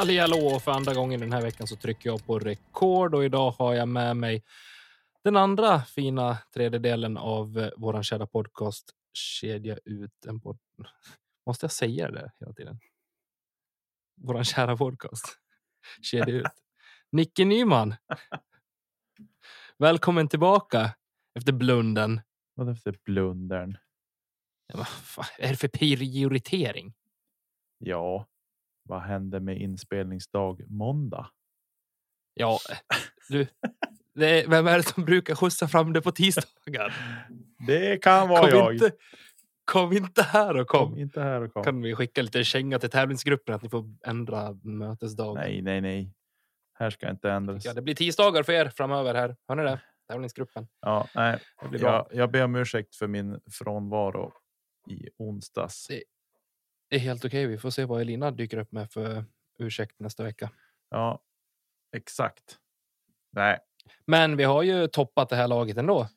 Halli hallå! För andra gången den här veckan så trycker jag på rekord och idag har jag med mig den andra fina tredjedelen av eh, våran kära podcast Kedja ut en podd. Måste jag säga det hela tiden? Våran kära podcast Kedja ut. Nicke Nyman. Välkommen tillbaka efter blunden. Vad efter blundern? Ja, vad fan är det för prioritering? Ja, vad hände med inspelningsdag måndag? Ja, du. Är, vem är det som brukar skjutsa fram det på tisdagar? Det kan vara Kom jag. inte, kom inte här och kom. Kom inte här och kom. Kan vi skicka lite känga till tävlingsgruppen att ni får ändra mötesdag? Nej, nej, nej. Här ska inte ändras. Ja, det blir tisdagar för er framöver här. Hör ni det? Tävlingsgruppen. Ja, nej. Det blir bra. Jag, jag ber om ursäkt för min frånvaro i onsdags. Det är helt okej. Vi får se vad Elina dyker upp med för ursäkt nästa vecka. Ja, exakt. Nej, Men vi har ju toppat det här laget ändå.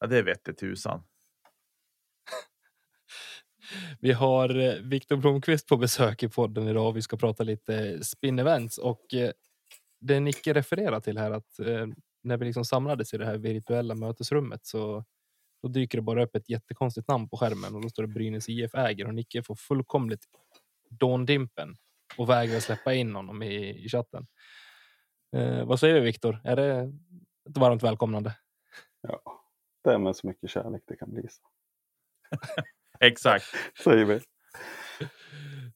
ja, det vette tusan. Vi har eh, Viktor Blomqvist på besök i podden idag. Vi ska prata lite spin events och eh, det Nicke refererar till här att eh, när vi liksom samlades i det här virtuella mötesrummet så då dyker det bara upp ett jättekonstigt namn på skärmen och då står det Brynäs IF äger och Nicke får fullkomligt dåndimpen och vägrar släppa in honom i, i chatten. Eh, vad säger du Viktor? Är det ett varmt välkomnande? Ja, det är med så mycket kärlek det kan bli. Så. Exakt. Säger vi.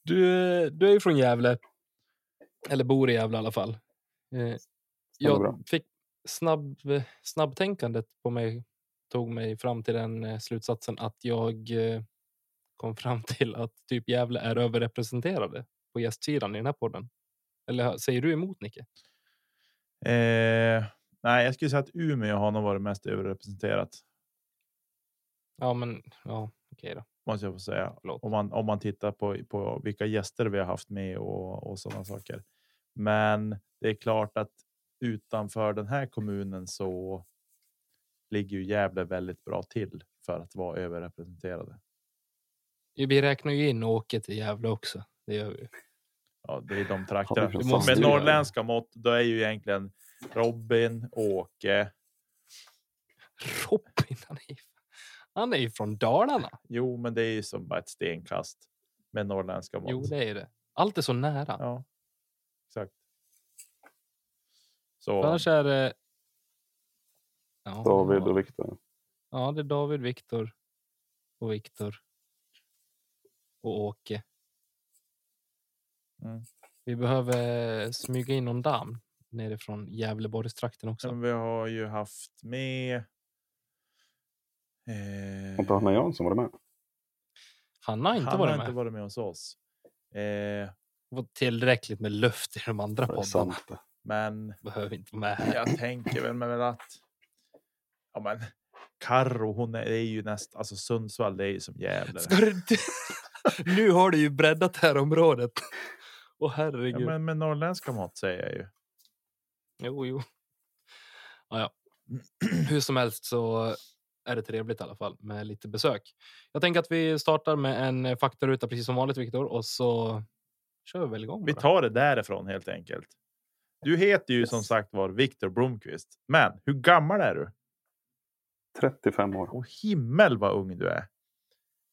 Du, du är ju från Gävle. Eller bor i Gävle i alla fall. Eh, jag fick snabb, snabbtänkandet på mig tog mig fram till den eh, slutsatsen att jag eh, kom fram till att typ Gävle är överrepresenterade på gästsidan i den här podden. Eller säger du emot Nicke? Eh, nej, jag skulle säga att Umeå har nog varit mest överrepresenterat. Ja, men ja, okej då. Måste jag få säga. Förlåt. Om man, om man tittar på, på vilka gäster vi har haft med och, och sådana saker. Men det är klart att utanför den här kommunen så ligger ju Gävle väldigt bra till för att vara överrepresenterade. Vi räknar ju in Åke till Gävle också. Det gör vi. Ja, det är de Ja, trakterna. måste Med norrländska mått, då är ju egentligen Robin, Åke. Robin, han är, han är ju från Dalarna. Jo, men det är ju som bara ett stenkast med norrländska mått. Jo, det är det. Allt är så nära. Ja, exakt. Så Annars är det... Ja, David och Viktor. Ja, det är David, Viktor och Viktor. Och Åke. Mm. Vi behöver smyga in någon damm nerifrån Gävleborgstrakten också. som vi har ju haft med. Eh, inte Hanna Jansson varit med? Han har inte han varit har med. inte varit med hos oss. Eh, Fått tillräckligt med luft i de andra Det poddarna. det. men Behöver inte vara med här. jag tänker väl med att. Ja, men Karro, hon är, är ju näst, alltså Sundsvall, det är ju som Gävle. Ska du... nu har du ju breddat det här området. Åh Ja, herregud. men med norrländska mått säger jag ju. Jo, jo. Ja, ja. Hur som helst så är det trevligt i alla fall med lite besök. Jag tänker att vi startar med en faktaruta precis som vanligt Viktor och så kör vi väl igång. Vi bara. tar det därifrån helt enkelt. Du heter ju som sagt var Viktor Blomqvist, men hur gammal är du? 35 år. Och himmel vad ung du är.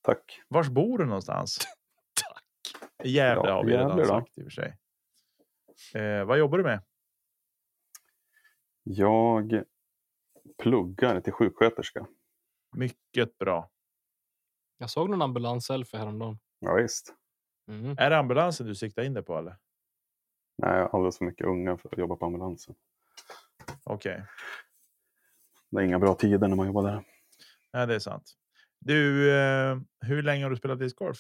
Tack. Vars bor du någonstans? Tack. I Gävle Ja, har vi redan Gävle då. sagt i och för sig. Eh, vad jobbar du med? Jag pluggar till sjuksköterska. Mycket bra. Jag såg någon ambulans-selfie häromdagen. Ja, visst. Mm. Är det ambulansen du siktar in dig på eller? Nej, jag har alldeles för mycket unga för att jobba på ambulansen. Okej, Det är inga bra tider när man jobbar där. ja, det är sant. Du, eh, hur länge har du spelat discgolf?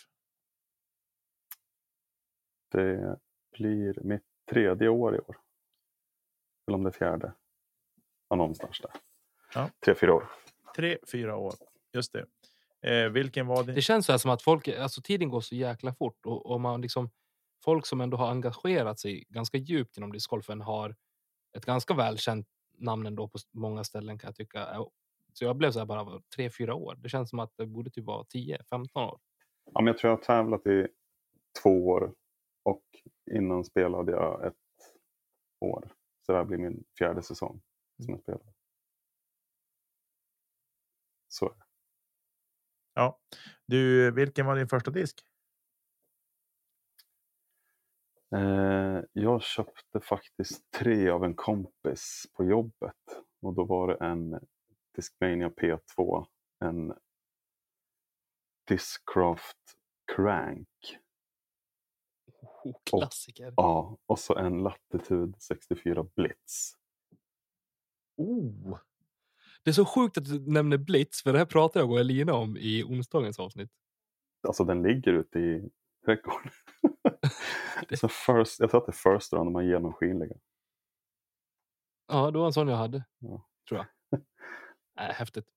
Det blir mitt tredje år i år. Eller om det är fjärde. Ja, någonstans där. Ja. Tre, fyra år. Tre, fyra år. Just det. Eh, vilken var din? Det känns så här som att folk, alltså tiden går så jäkla fort och, och man liksom folk som ändå har engagerat sig ganska djupt inom discgolfen har ett ganska välkänt namn ändå på många ställen kan jag tycka. Så jag blev så här bara tre, fyra år. Det känns som att det borde typ vara 10, 15 år. Ja, men jag tror jag har tävlat i två år och innan spelade jag ett år. Så det här blir min fjärde säsong som jag spelar. Så. Ja. Du, vilken var din första disk? Eh, jag köpte faktiskt tre av en kompis på jobbet. Och då var det en Discmania P2, en Discraft Crank Oh, klassiker. ja, och så en Latitude 64 Blitz. Oh. Det är så sjukt att du nämner Blitz, för det här pratade jag och Elina om i onsdagens avsnitt. Alltså den ligger ute i trädgården. så first, jag tror att det är First Round, de här genomskinliga. Ja, det var en sån jag hade. Ja. Tror jag. Äh, häftigt.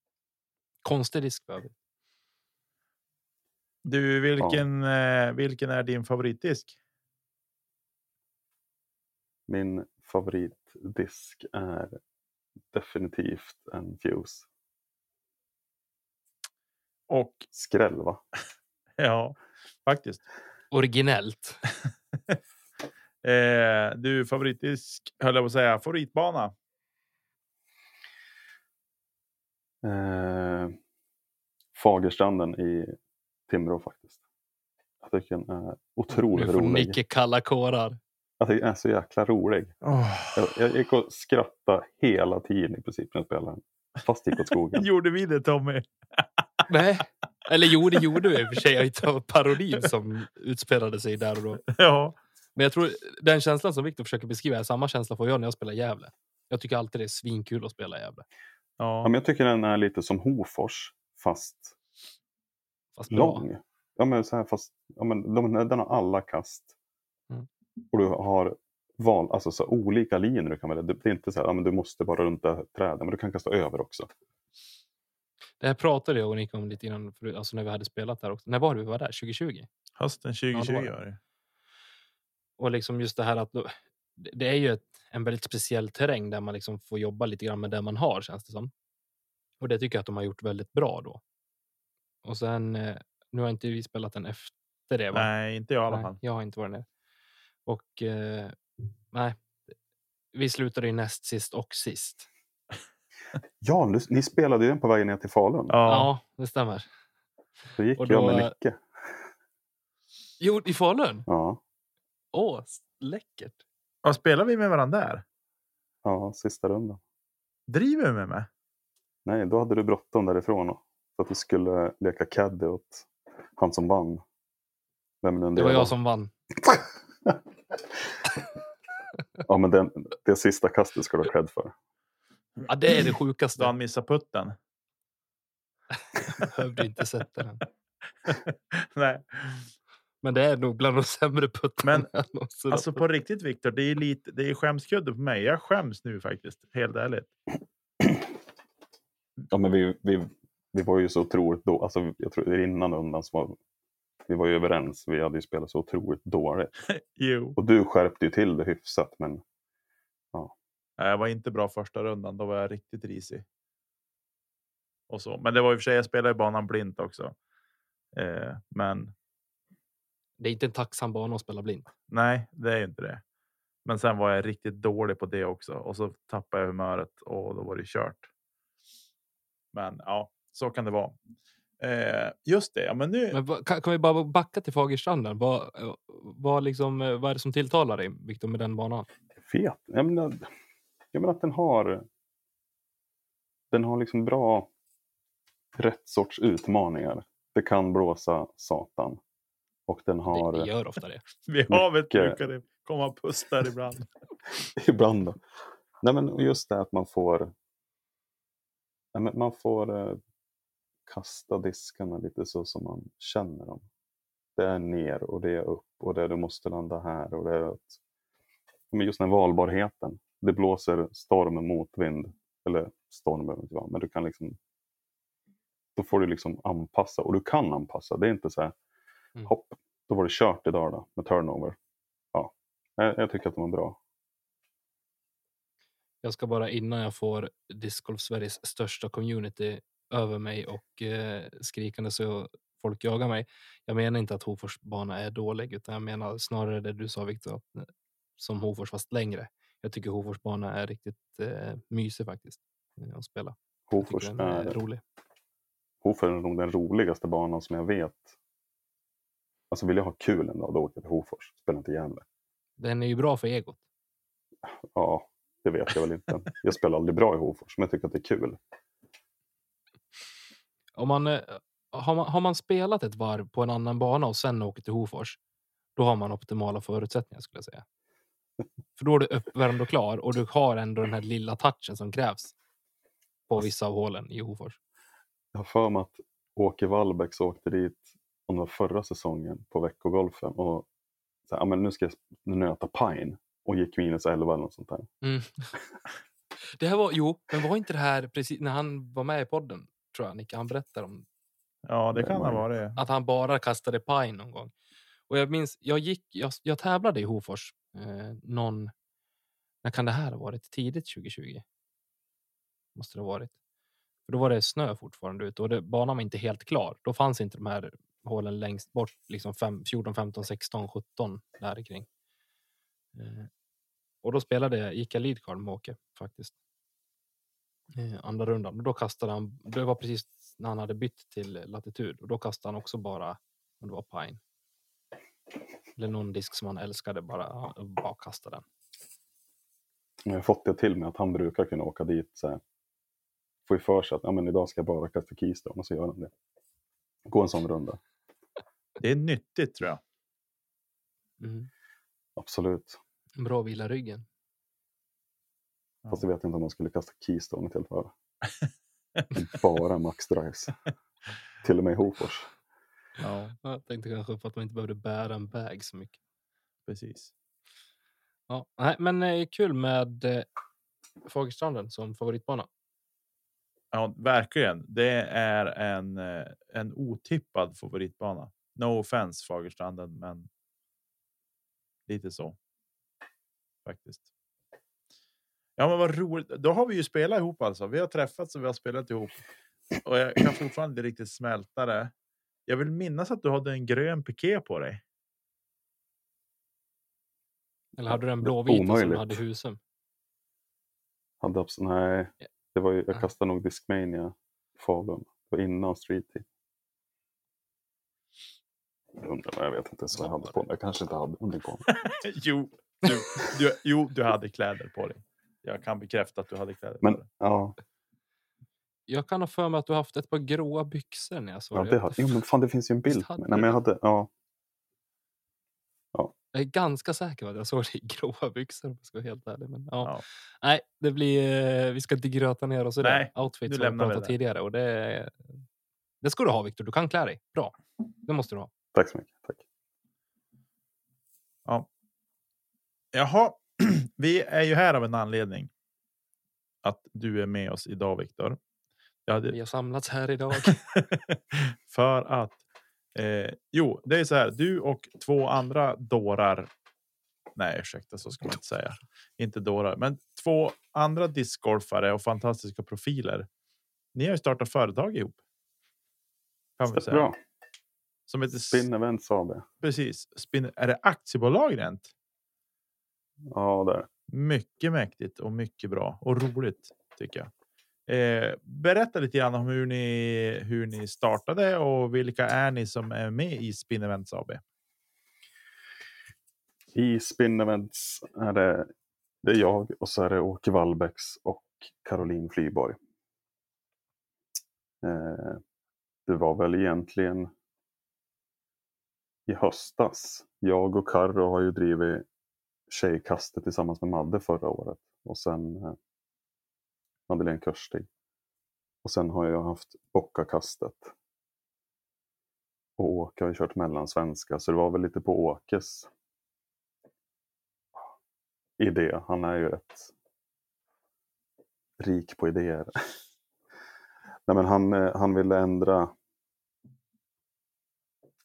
Konstig disk för övrigt. Du, vilken, eh, vilken är din favoritdisk? Min favoritdisk är definitivt en Fuse. Och Skräll va? ja, faktiskt. Originellt. Eh, du, favoritdisk, höll jag på att säga, favoritbana? Eh, Fagerstranden i Timrå faktiskt. Jag tycker den är Nu otroligt får rolig. Nicke kalla kårar. Jag tycker den är så jäkla rolig. Jag, jag gick och skrattade hela tiden i princip när jag spelade den. Fast det gick åt skogen. Gjorde vi det Tommy? Nej. Eller jo, det gjorde vi i och för sig. Jag tar parodin som utspelade sig där och då. ja. Men jag tror den känslan som Viktor försöker beskriva är samma känsla får jag när jag spelar Gävle. Jag tycker alltid det är svinkul att spela Gävle. Ja, Ja. men jag tycker den är lite som Hofors fast Fast bra. lång. Ja, men så här, fast, ja, men de, den har alla kast. Mm. Och du har val, alltså, så olika linjer du kan välja. Det det är inte så här, ja, men du måste bara runt det här trädet, men du kan kasta över också. Det här pratade jag och Nick om lite innan, alltså när vi hade spelat där också. När var det vi var där? 2020? Hösten 2020 Ja, var det. Och liksom just det här att då, det är ju ett, en väldigt speciell terräng där man liksom får jobba lite grann med det man har känns det som. Och det tycker jag att de har gjort väldigt bra då. Och sen, eh, nu har inte vi spelat den efter det va? Nej, inte jag i alla fall. jag har inte varit där. Och eh, nej, vi slutade ju näst sist och sist. Ja, ni, spelade ju den på vägen ner till Falun. Ja. Ja, det stämmer. Då gick och jag då- med Nicke. Jo, i Falun? Ja, Åh, läckert. Vad spelar vi med varandra där? ja, sista rundan. Driver vi med mig? Nej, då hade du bråttom därifrån. Så att du skulle leka caddy åt han som vann. Vem nu Det var jag som vann. Ja, men den, det sista kastet ska du ha cred för. Ja, det är det Då sjukaste. han missade putten. Behövde inte sätta den. Nej, Men det är nog bland de sämre puttarna. Men, alltså på riktigt Viktor, det är lite. Det är skämskudde på mig. Jag skäms nu faktiskt, helt ärligt. Ja, men vi, vi, vi var ju så otroligt då. Alltså, jag tror innan undan så var vi var ju överens. Vi hade ju spelat så otroligt dåligt. Jo, Och du skärpte ju till det hyfsat. Men jag var inte bra första rundan. Då var jag riktigt risig. Och så, men det var i och för sig. Jag spelade i banan blint också. Eh, men Det är inte en tacksam bana att spela blind. nej, det är ju inte det. Men sen var jag riktigt dålig på det också och så tappade jag humöret och då var det kört. Men ja, så kan det vara. Eh, just det. Ja, men nu. Men kan, kan vi bara backa till Fagerstranden? Vad, eh, vad, liksom, eh, vad är det som tilltalar dig, Viktor, med den banan? jag vet jag menar, jag menar att den har den har liksom bra rätt sorts utmaningar. det kan blåsa satan. Och den har Det gör ofta det. Vid havet Mycket. brukar det komma pustar ibland. ibland. Då. Nej, men just det att man får nej, men man får eh, kasta diskarna lite så som man känner dem. Det är ner och det är upp och det är du måste landa här och det är att, men just den här valbarheten. Det blåser storm mot vind eller storm behöver inte vara, men du kan liksom då får du liksom anpassa och du kan anpassa. Det är inte så här Mm. hopp, då var det kört idag då med turnover. Ja, jag, jag tycker att de var bra. Jag ska bara innan jag får Discgolf Sveriges största community över mig och eh, skrikande så folk jagar mig. Jag menar inte att Hofors bana är dålig, utan jag menar snarare det du sa Viktor, att, eh, som Hofors fast längre. Jag tycker Hofors bana är riktigt eh, mysig faktiskt eh, att spela. Hofors den är är, rolig. Hofors är nog den roligaste banan som jag vet. Alltså vill jag ha kul en dag, då åker jag till Hofors. Spelar inte Gävle. Den är ju bra för egot. Ja, det vet jag väl inte. Jag spelar aldrig bra i Hofors, men jag tycker att det är kul. Om man, eh, har, man, har man spelat ett varv på en annan bana och sen åker till Hofors, då har man optimala förutsättningar skulle jag säga. För då är du uppvärmd och klar och du har ändå den här lilla touchen som krävs på vissa av hålen i Hofors. Jag har för mig att Åke Wallbäcks åkte dit, om det var förra säsongen, på veckogolfen och här, ja, men nu ska jag nöta pine och gick minus 11 eller något sånt där. Mm. Det här var, jo, men var inte det här precis när han var med i podden, tror jag, Nicke, han berättade om Ja, det kan var ha det. varit. att han bara kastade pine någon gång. Och jag minns, jag gick, jag, jag tävlade i Hofors Eh, någon, när kan det här ha varit? Tidigt 2020? Måste det ha varit. För då var det snö fortfarande ute och det, banan var inte helt klar. Då fanns inte de här hålen längst bort, liksom fem, 14, 15, 16, 17 där kring. Eh, och då spelade jag, gick jag med Åke faktiskt. Eh, andra rundan. Och då kastade han, det var precis när han hade bytt till latitud och då kastade han också bara, om det var pine. Eller någon disk som han älskade, bara, bara kasta den. Jag har fått det till mig att han brukar kunna åka dit så här. Får ju för sig att ja, men idag ska jag bara kasta keystone och så gör han det. Gå en sån runda. Det är nyttigt tror jag. Mm. Absolut. Bra vila ryggen. Fast jag vet inte om man skulle kasta keystone helt varv. Bara max drives. Till och med i Hofors. Ja, Jag tänkte kanske för att man inte behövde bära en bag så mycket. precis. Ja, nej, men eh, kul med eh, Fagerstranden som favoritbana. Ja, verkligen. Det är en, eh, en otippad favoritbana. No offense Fagerstranden, men. Lite så. Faktiskt. Ja, men vad roligt. Då har vi ju spelat ihop alltså. Vi har träffats och vi har spelat ihop. Och jag kan fortfarande inte riktigt smälta det. Jag vill minnas att du hade en grön piké på dig. Eller hade du den blåvita som du hade i Husum? Hade abs- nej, det var ju, jag Ja. kastade nog Discmania Falun. Det var innan Street Team. Jag undrar vad jag vet inte ens vad jag hade på mig. Jag kanske inte hade någonting på mig. jo, du, du, jo, du hade kläder på dig. Jag kan bekräfta att du hade kläder på Men dig. ja, Jag kan ha för mig att du har haft ett par gråa byxor när jag såg ja det. hade, jo, men fan det finns ju en bild. hade Nej, men jag hade, ja, Jag är ganska säker på att jag såg dig i gråa byxor om jag ska vara helt ärlig. Men, ja. Ja. Nej, det blir, eh, vi ska inte gröta ner oss i Nej, det. Outfits nu som vi pratade tidigare. Och det, det ska du ha Viktor, du kan klä dig. Bra, det måste du ha. tack så mycket. Tack. Jaha, vi är ju här av en anledning. Att du är med oss idag, Viktor. Jag hade, Vi har samlats här idag. för att. Eh, jo, det är så här. Du och två andra dårar. Nej, ursäkta, så ska man inte säga. Inte dårar, men två andra discgolfare och fantastiska profiler. Ni har ju startat företag ihop. Kan vi säga. Bra. Som heter Spin Events AB. precis. Spin, är det aktiebolag rent? Ja, där. Mycket mäktigt och mycket bra och roligt tycker jag. Eh, berätta lite grann om hur ni, hur ni startade och vilka är ni som är med i Spin Events AB? I Spin Events är det, det är jag och så är det Åke Wallbäcks och Caroline Flyborg. Eh, det var väl egentligen i höstas. Jag och Karro har ju drivit Tjejkastet tillsammans med Madde förra året och sen eh, Madeleine Körstig. Och sen har jag haft Bockakastet. Och Åke har ju kört mellansvenska så det var väl lite på Åkes idé. Han är ju rätt rik på idéer. Nej, men han, eh, han ville ändra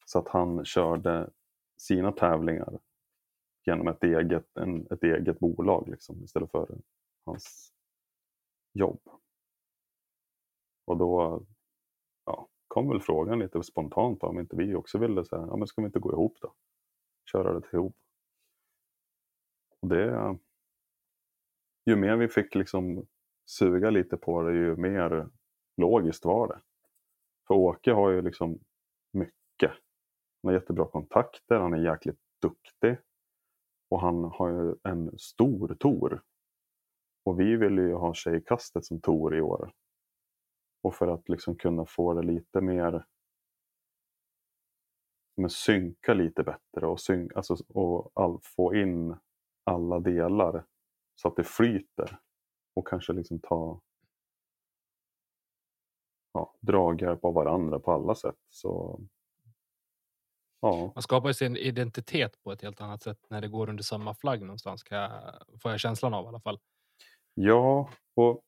så att han körde sina tävlingar genom ett eget, en, ett eget bolag liksom, istället för hans jobb. Och då ja, kom väl frågan lite spontant om inte vi också ville säga, ja men ska vi inte gå ihop då? Köra det ihop. Och det, ju mer vi fick liksom suga lite på det, ju mer logiskt var det. För Åke har ju liksom mycket. Han har jättebra kontakter, han är jäkligt duktig. Och han har ju en stor tor. Och vi vill ju ha Tjejkastet som tor i år. Och för att liksom kunna få det lite mer men synka lite bättre och, syn, alltså, och all, få in alla delar så att det flyter. Och kanske liksom ta ja, draghjälp av varandra på alla sätt. Så Ja. Man skapar sin identitet på ett helt annat sätt när det går under samma flagg någonstans. Kan jag, får jag känslan av i alla fall. Ja, och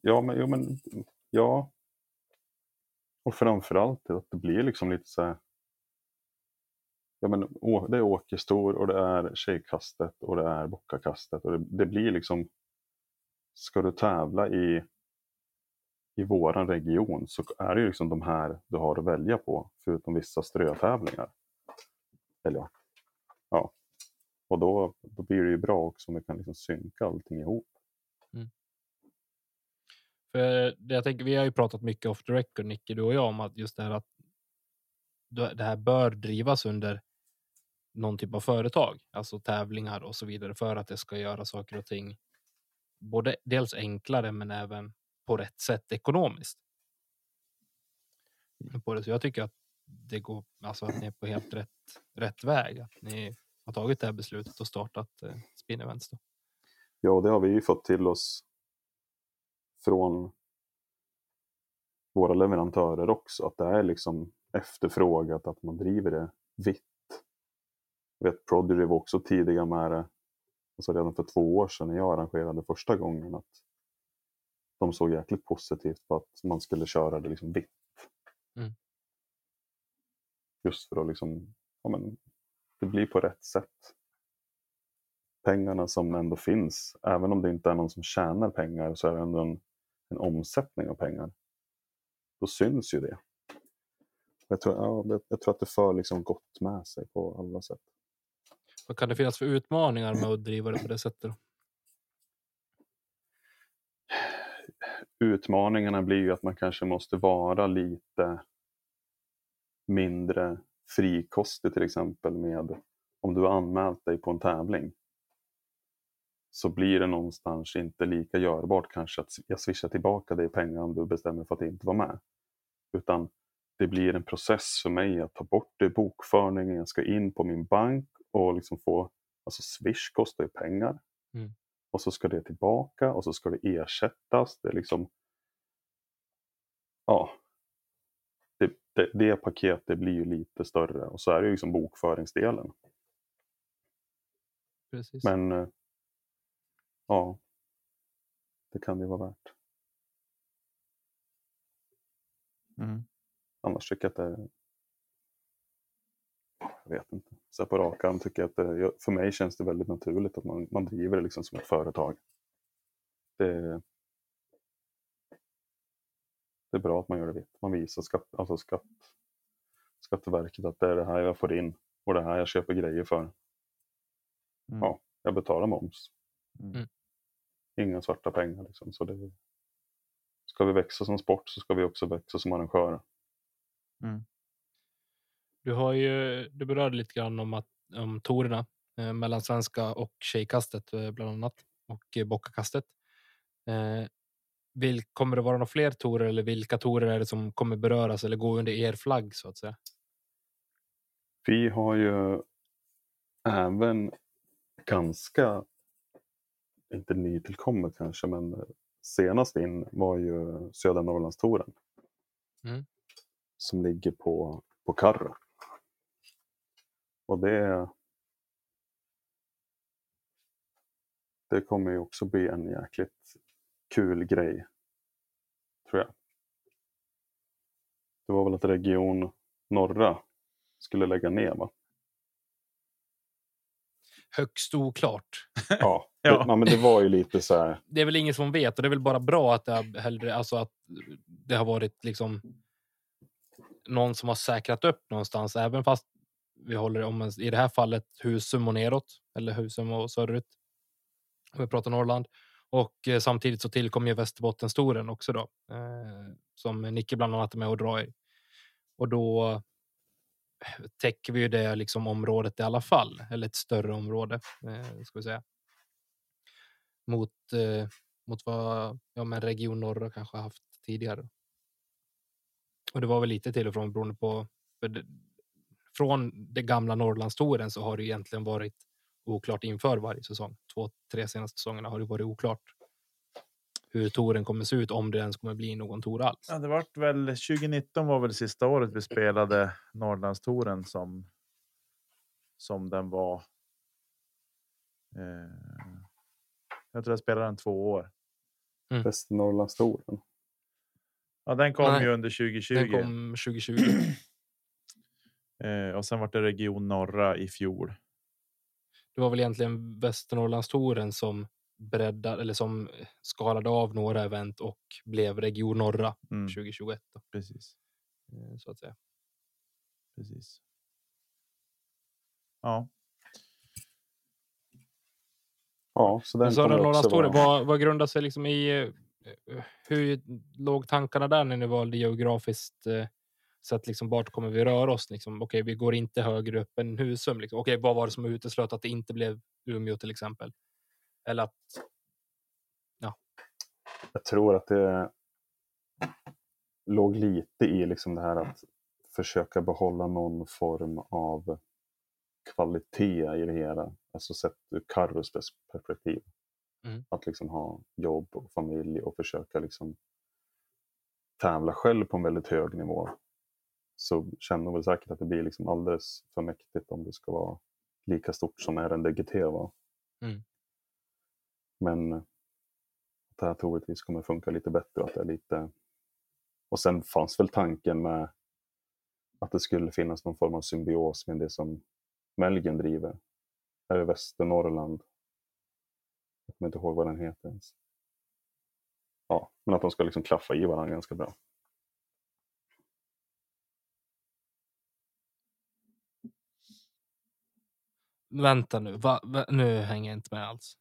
ja, men, jo, men ja. Och framförallt att det blir liksom lite så här. Ja, men det är åkerstor och det är tjejkastet och det är bockakastet och det, det blir liksom. Ska du tävla i i våran region så är det ju liksom de här du har att välja på, förutom vissa strötävlingar. Eller ja. ja. Och då, då blir det ju bra också om vi kan liksom synka allting ihop. Mm. För det jag tänker, vi har ju pratat mycket off the record, Nicke, du och jag, om att just det här att det här bör drivas under någon typ av företag, alltså tävlingar och så vidare för att det ska göra saker och ting både dels enklare men även på rätt sätt ekonomiskt. På det. Så jag tycker att det går, alltså att ni är på helt rätt, rätt väg. Att ni har tagit det här beslutet och startat eh, Spin Events. Då. Ja, det har vi ju fått till oss från våra leverantörer också, att det är liksom efterfrågat att man driver det vitt. Jag vet Prodigy var också tidiga med det, alltså redan för två år sedan när jag arrangerade första gången, att de såg jäkligt positivt på att man skulle köra det liksom vitt. Mm. Just för att liksom, ja, men, det blir på rätt sätt. Pengarna som ändå finns, även om det inte är någon som tjänar pengar så är det ändå en, en omsättning av pengar. Då syns ju det. Jag tror, ja, jag tror att det för liksom gott med sig på alla sätt. Vad kan det finnas för utmaningar med att driva det på det sättet? utmaningarna blir ju att man kanske måste vara lite mindre frikostig till exempel med om du har anmält dig på en tävling så blir det någonstans inte lika görbart kanske att jag swishar tillbaka dig pengar om du bestämmer för att inte vara med. Utan det blir en process för mig att ta bort det i bokföringen, jag ska in på min bank och liksom få, alltså swish kostar ju pengar. Mm och så ska det tillbaka och så ska det ersättas. Det är liksom, ja, det, det, paketet blir ju lite större och så är det ju liksom bokföringsdelen. Precis. Men eh, ja, det kan det vara värt. Mm. Annars tycker jag att det jag vet inte. Så på rak arm tycker jag att det, för mig känns det väldigt naturligt att man, man driver det liksom som ett företag. Det, det är bra att man gör det vitt. Man visar skatt, alltså skatt, Skatteverket att det är det här jag får in och det här jag köper grejer för. Mm. Ja, jag betalar moms. Mm. mm. Inga svarta pengar. Liksom. Så det, ska vi växa som sport så ska vi också växa som arrangörer. Mm. Du har ju, du berörde lite grann om att om torerna eh, mellan svenska och tjejkastet eh, bland annat och eh, bockakastet. Eh, Vil, kommer det vara några fler torer eller vilka torer är det som kommer beröras eller gå under er flagg så att säga? Vi har ju även ganska, inte nytillkommet kanske, men senast in var ju Södra Norrlandstouren. Mm. Som ligger på, på Karra. Och det, det kommer ju också bli en jäkligt kul grej, tror jag. Det var väl att Region Norra skulle lägga ner va? Högst oklart. Ja. Det, ja men det var ju lite så här. Det är väl ingen som vet och det är väl bara bra att det har, hellre, alltså att det har varit liksom någon som har säkrat upp någonstans, även fast vi håller om i det här fallet Husum och neråt eller Husum och söderut. Om vi pratar Norrland och eh, samtidigt så tillkommer ju Västerbottenstouren också då eh, som Nicke bland annat är med och drar i. Och då eh, täcker vi ju det liksom området i alla fall, eller ett större område ska vi säga. Mot mot vad ja, men Region Norra kanske haft tidigare. Och det var väl lite till och från beroende på. Det, från det gamla Norrlandstouren så har det egentligen varit oklart inför varje säsong. Två, tre senaste säsongerna har det varit oklart hur touren kommer se ut om det ens kommer bli någon tour alls. Ja, det vart väl 2019 var väl sista året vi spelade Norrlandstouren som. Som den var. Eh, jag tror jag spelade den två år. Västernorrlandstouren. Ja, den kom Nej, ju under 2020 Den kom 2020. eh, och sen vart det Region Norra i fjol. Det var väl egentligen Västernorrlandstouren som breddade eller som skalade av några event och blev Region Norra Mm, 2021. Då, precis, eh, så att säga. precis. Ja, Ja, så den kommer också Norrlandstouren, vara... vad, vad grundar sig liksom i? eh, Hur låg tankarna där när ni valde geografiskt eh, sett? Liksom, vart kommer vi röra oss? Liksom? Okej, vi går inte högre upp än Husum. Liksom. Okej, vad var det som uteslöt att det inte blev Umeå till exempel? Eller att Jag tror att det låg lite i liksom det här att försöka behålla någon form av kvalitet i det hela. Alltså sett ur Carros pers- perspektiv. Mm. Att liksom ha jobb och familj och försöka liksom tävla själv på en väldigt hög nivå. Så känner väl säkert att det blir liksom alldeles för mäktigt om det ska vara lika stort som RNDGT var. Mm. Men att det här troligtvis kommer funka lite bättre. Att det är lite... Och sen fanns väl tanken med att det skulle finnas någon form av symbios med det som Melgen driver. Här i Västernorrland. Jag kommer inte ihåg vad den heter ens. Ja, men att de ska liksom klaffa i varandra ganska bra. Vänta nu, va, va, nu hänger jag inte med alls.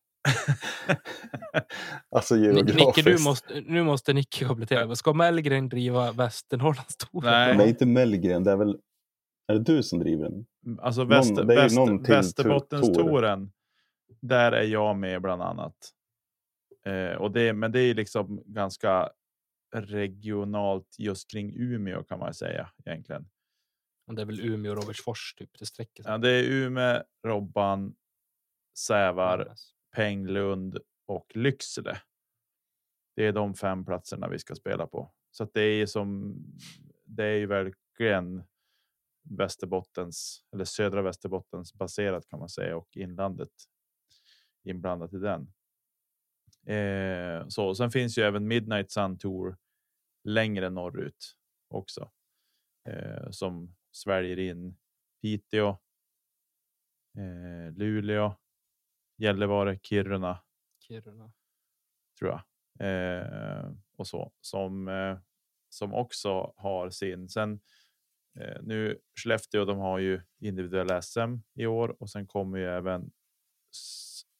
alltså geografiskt. Nicke, du måste, nu måste Nicke komplettera. Ska Mellgren driva Västernorrlandstouren? Nej. Nej, inte Mellgren. Det är väl... Är det du som driver den? alltså väster, väster, någon till Västerbottenstouren. Där är jag med bland annat. Eh, och det, men det är liksom ganska regionalt just kring Umeå kan man säga egentligen. Det är väl Umeå och Robertsfors typ. Det sträcker sig. Ja, det är Umeå, Robban, Sävar, Vännäs. Penglund och Lycksele. Det är de fem platserna vi ska spela på. Så att det är som. Det är ju verkligen Västerbottens eller södra Västerbottens baserat kan man säga och inlandet inblandat i den. Eh, så sen finns ju även Midnight Sun Tour längre norrut också eh, som sväljer in Piteå, eh, Luleå, Gällivare, Kiruna Kiruna. tror jag. Eh, och så som eh, som också har sin. Sen eh, nu Skellefteå, de har ju individuella SM i år och sen kommer ju även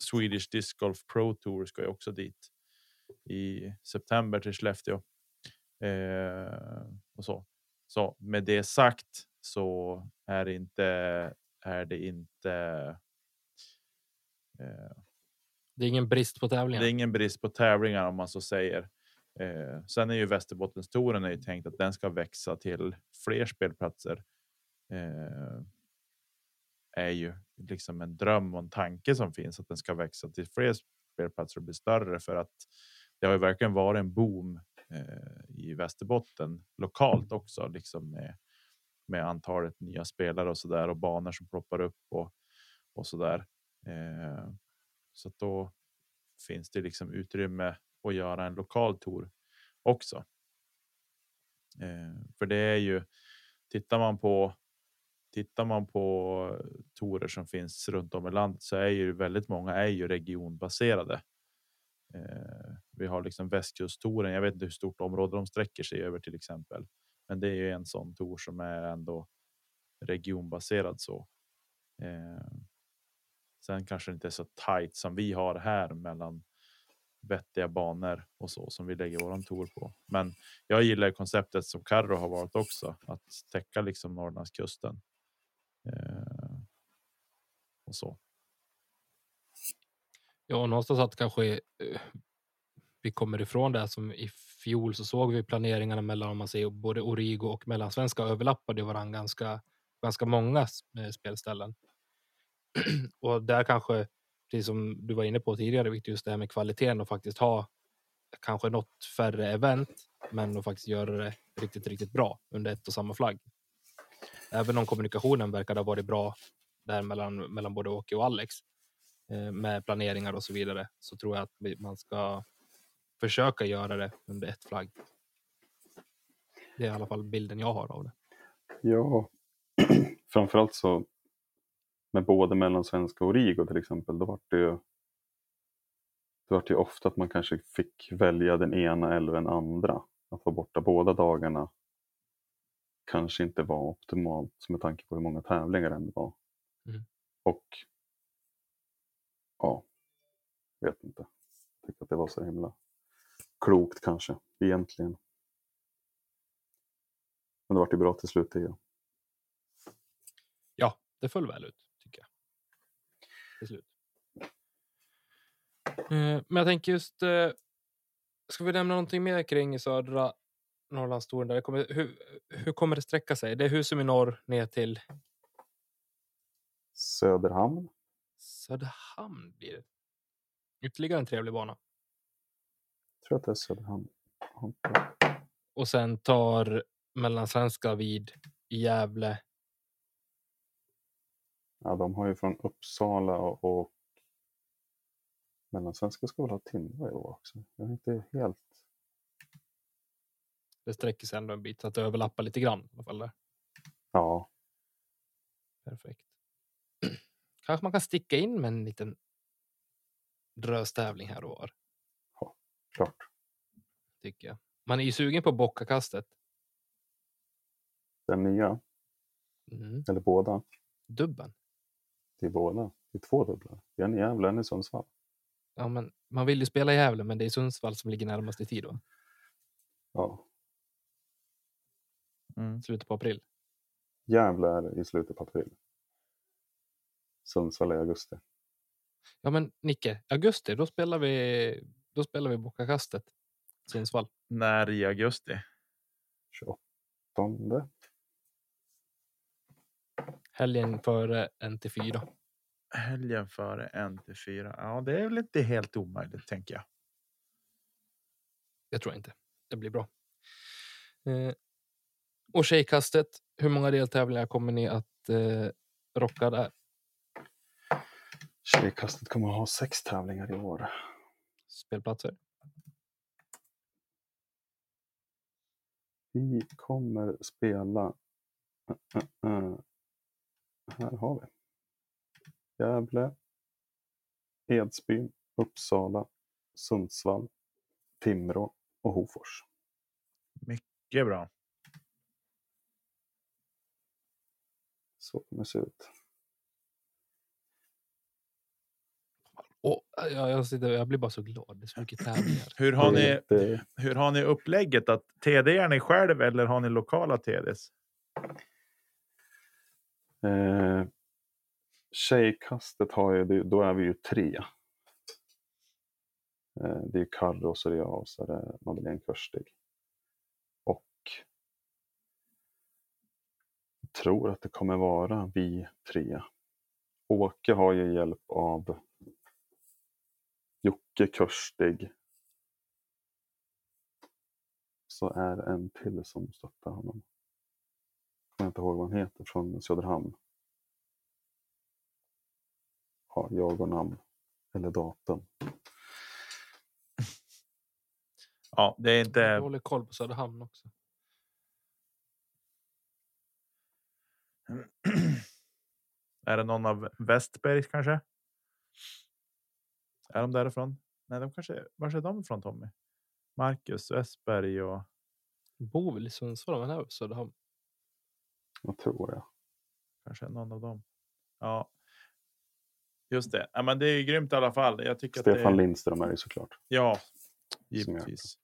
Swedish Disc Golf Pro Tour ska ju också dit i september till Skellefteå. Eh, och så. Så med det sagt så är det inte är det inte. Eh, Det är ingen brist på tävlingar. det är ingen brist på tävlingar om man så säger. Eh, sen är ju Västerbottenstouren är ju tänkt att den ska växa till fler spelplatser. Eh, är ju liksom en dröm och en tanke som finns att den ska växa till fler spelplatser och bli större för att det har ju verkligen varit en boom eh, i Västerbotten lokalt också, liksom med, med antalet nya spelare och så där och banor som ploppar upp och, och så där. Eh, så att då finns det liksom utrymme att göra en lokal tour också. Eh, för det är ju tittar man på tittar man på torer som finns runt om i landet så är ju väldigt många är ju regionbaserade. Eh, vi har liksom västkusttouren. Jag vet inte hur stort område de sträcker sig över till exempel, men det är ju en sån tour som är ändå regionbaserad så. Eh, sen kanske det inte är så tajt som vi har här mellan vettiga banor och så som vi lägger våran tour på. Men jag gillar konceptet som Carro har valt också att täcka liksom Norrlandskusten. Eh, och så. Ja, någonstans att kanske eh, vi kommer ifrån det som i fjol så såg vi planeringarna mellan om man säger både Origo och mellansvenska överlappade varandra ganska, ganska många eh, spelställen. och där kanske, precis som du var inne på tidigare, viktigt just det här med kvaliteten och faktiskt ha kanske något färre event, men att faktiskt göra det riktigt, riktigt bra under ett och samma flagg. Även om kommunikationen verkar ha varit bra där mellan, mellan både Åke och Alex eh, med planeringar och så vidare, så tror jag att man ska försöka göra det under ett flagg. Det är i alla fall bilden jag har av det. Ja, framförallt så med både mellansvenska och Rigo till exempel, då var det ju det var ju ofta att man kanske fick välja den ena eller den andra. Att vara borta båda dagarna kanske inte var optimalt med tanke på hur många tävlingar det var. Mm. Och ja, vet inte. Jag tycker att det var så himla klokt kanske egentligen. Men det vart ju bra till slut det ja. Ja, det föll väl ut tycker jag. Till slut. Eh, Men jag tänker just. eh, Ska vi nämna någonting mer kring södra Norrlandstouren? Där det kommer, hur, hur kommer det sträcka sig? Det är Husum i norr ner till Söderhamn. Söderhamn blir det. Ytterligare en trevlig bana. Jag tror att det är Söderhamn. Och sen tar Mellansvenska vid i Gävle. Ja, de har ju från Uppsala och, och Mellansvenska ska väl ha Timrå i år också. Jag är inte helt... Det sträcker sig ändå en bit så att det överlappar lite grann. I alla fall där. Ja, Perfekt. Kanske man kan sticka in med en liten dröstävling här och var. Klart. Tycker jag. Man är ju sugen på bockakastet. Den nya, Mm. eller båda. Dubben. Det är båda. Det är två dubblar. En i Gävle, en i Sundsvall. Ja, men man vill ju spela i Gävle, men det är Sundsvall som ligger närmast i tid. Då. Ja. Mm. Slutet på april. Gävle är i slutet på april. Sundsvall är i augusti. Ja, men Nicke, augusti, då spelar vi. Då spelar vi bockakastet. Sundsvall. När i augusti? 28. Helgen före en till fyra. Helgen före en till fyra. Ja, det är väl inte helt omöjligt tänker jag. Jag tror inte. Det blir bra. Eh, och tjejkastet. Hur många deltävlingar kommer ni att eh, rocka där? Tjejkastet kommer att ha sex tävlingar i år. Spelplatser? Vi kommer spela... Uh, uh, uh. Här har vi. Gävle, Edsbyn, Uppsala, Sundsvall, Timrå och Hofors. Mycket bra. Så kommer det se ut. Och, ja, jag, sitter, jag blir bara så glad. Det är så mycket tävlingar. Hur har ni? Hur har ni upplägget? Att TD är ni själv eller har ni lokala TDs? Eh, tjejkastet har ju, det- då är vi ju tre. Eh, det är Karro och så är det jag och så är det Madeleine Körstig. Och jag tror att det kommer vara vi tre. Åke har ju hjälp av Jocke Körstig. Så är det en till som stöttar honom. Jag kommer inte ihåg vad han heter från Söderhamn. Har jag och namn eller datum. Ja, det är Jag inte. håller koll på Söderhamn också. är det någon av Westbergs kanske? Är de därifrån? Nej, de kanske. Var är de ifrån Tommy? Marcus Westberg och Bor väl i Sundsvall, men här är Söderhamn. Jag tror det. kanske någon av dem. Ja. Just det. Ja, men det är ju grymt i alla fall. Jag tycker Stefan att det, Lindström är det såklart. Ja, jag- givetvis.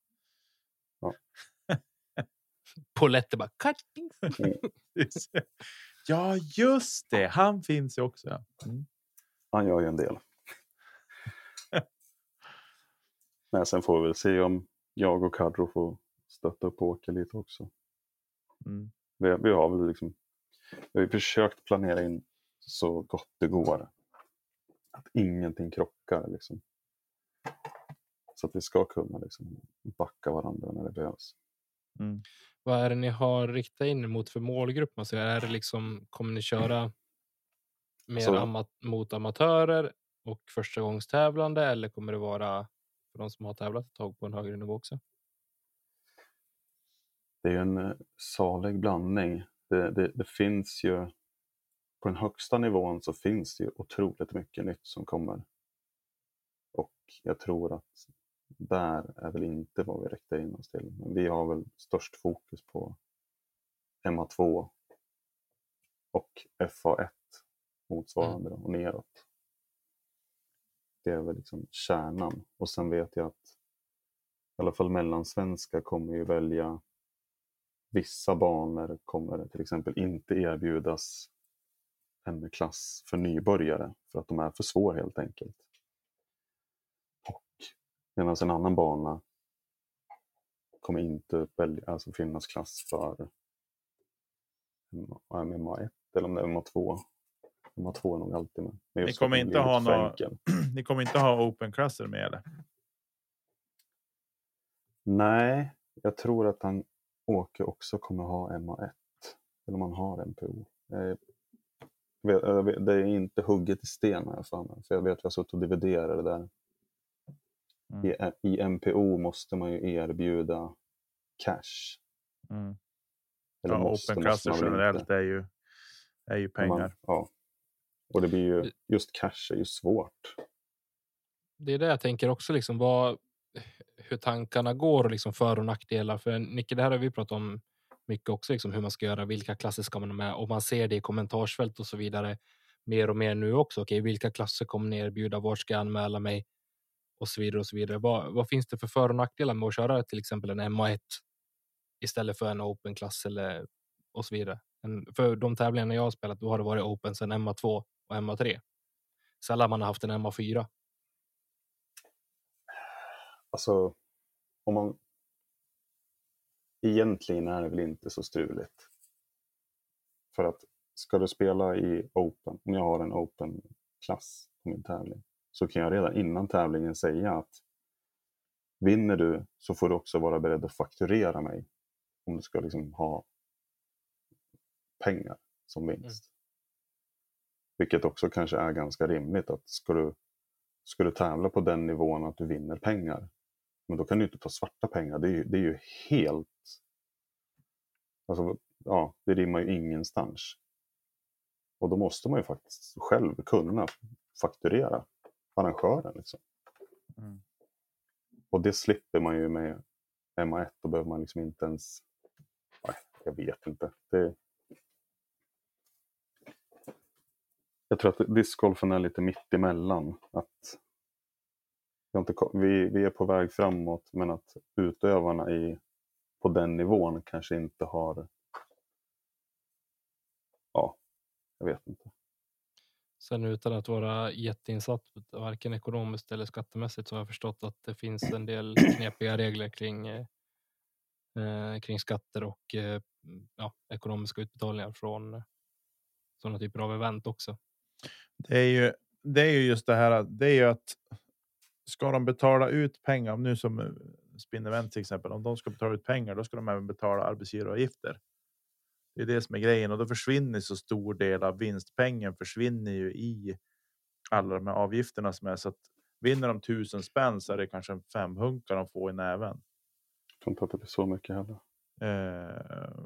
Polette bara cutting. ja, just det. Han finns ju också. Ja. Mm. Han gör ju en del. Men sen får vi väl se om jag och Kadro får stötta upp Åke lite också. Mm. Vi, vi har väl liksom, vi har ju försökt planera in så gott det går. Att ingenting krockar liksom. Så att vi ska kunna liksom backa varandra när det behövs. Mm. Vad är det ni har riktat in mot för målgrupp? Säger, är det liksom, kommer ni köra mer Så- ama mot amatörer och förstagångstävlande eller kommer det vara för de som har tävlat ett tag på en högre nivå också? Det är en eh, salig blandning. Det, det, det finns ju på den högsta nivån så finns det ju otroligt mycket nytt som kommer. Och jag tror att där är väl inte vad vi riktar in oss till. Men vi har väl störst fokus på MA2 och FA1 motsvarande då, och neråt. Det är väl liksom kärnan. Och sen vet jag att i alla fall mellansvenska kommer ju välja Vissa banor kommer till exempel inte erbjudas en klass för nybörjare för att de är för svåra helt enkelt. Och medan en annan bana kommer inte välja, alltså finnas klass för MA1 eller om det är MA2. MA2 är nog alltid med. Men Ni kommer inte ha lite för nå- enkel. Ni kommer inte ha open klasser med eller? Nej, jag tror att han Åke också kommer ha MA1. Eller om han har MPO. Vet- Det är inte hugget i sten har jag för mig. För jag vet att jag har suttit och dividerat det där. Mm. I, I MPO måste man ju erbjuda cash. Mm. Eller Ja, måste, open måste generellt är ju, är ju Men man- pengar. ja. Och det blir ju, just cash är ju svårt. Det är det jag tänker också, liksom, vad, hur tankarna går och liksom för och nackdelar. För Nicke, det här har vi pratat om mycket också, liksom, hur man ska göra, vilka klasser ska man ha med och man ser det i kommentarsfält och så vidare mer och mer nu också. Okej, vilka klasser kommer ni erbjuda? Var ska jag anmäla mig? Och så vidare och så vidare. Vad, vad finns det för för och nackdelar med att köra till exempel en MA1 istället för en open klass eller och så vidare? En, för de tävlingarna jag har spelat, då har det varit open sen MA2 och MA3. Sällan man har haft en MA4. Alltså, om man... Egentligen är det väl inte så struligt. För att ska du spela i Open, om jag har en Open-klass på min tävling, så kan jag redan innan tävlingen säga att vinner du så får du också vara beredd att fakturera mig om du ska liksom ha pengar som vinst. Vilket också kanske är ganska rimligt att ska du, ska du tävla på den nivån att du vinner pengar, men då kan du inte ta svarta pengar. Det är ju, det är ju helt... Alltså, ja, det rimmar ju ingenstans. Och då måste man ju faktiskt själv kunna fakturera arrangören. Liksom. Mm. Och det slipper man ju med MA1. Då behöver man liksom inte ens... Nej, jag vet inte. Det... Jag tror att discgolfen är lite mitt emellan. Att vi, inte, vi, vi är på väg framåt men att utövarna i, på den nivån kanske inte har... Ja, jag vet inte. Sen utan att vara jätteinsatt, varken ekonomiskt eller skattemässigt, så har jag förstått att det finns en del knepiga regler kring, eh kring skatter och eh, ja, ekonomiska utbetalningar från sådana typer av event också. Det är ju, det är ju just det här. Det är ju att ska de betala ut pengar nu som eh, Spin Event till exempel, om de ska betala ut pengar, då ska de även betala arbetsgivaravgifter. Det är det som är grejen och då försvinner så stor del av vinstpengen försvinner ju i alla de här avgifterna som är så att vinner de tusen spänn så är det kanske en femhunka de får i näven. Jag tror inte att det blir så mycket heller. Eh,